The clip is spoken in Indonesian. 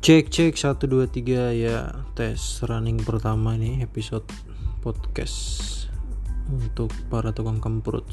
Cek cek 1 2 3 ya tes running pertama ini episode podcast untuk para tukang kemprut.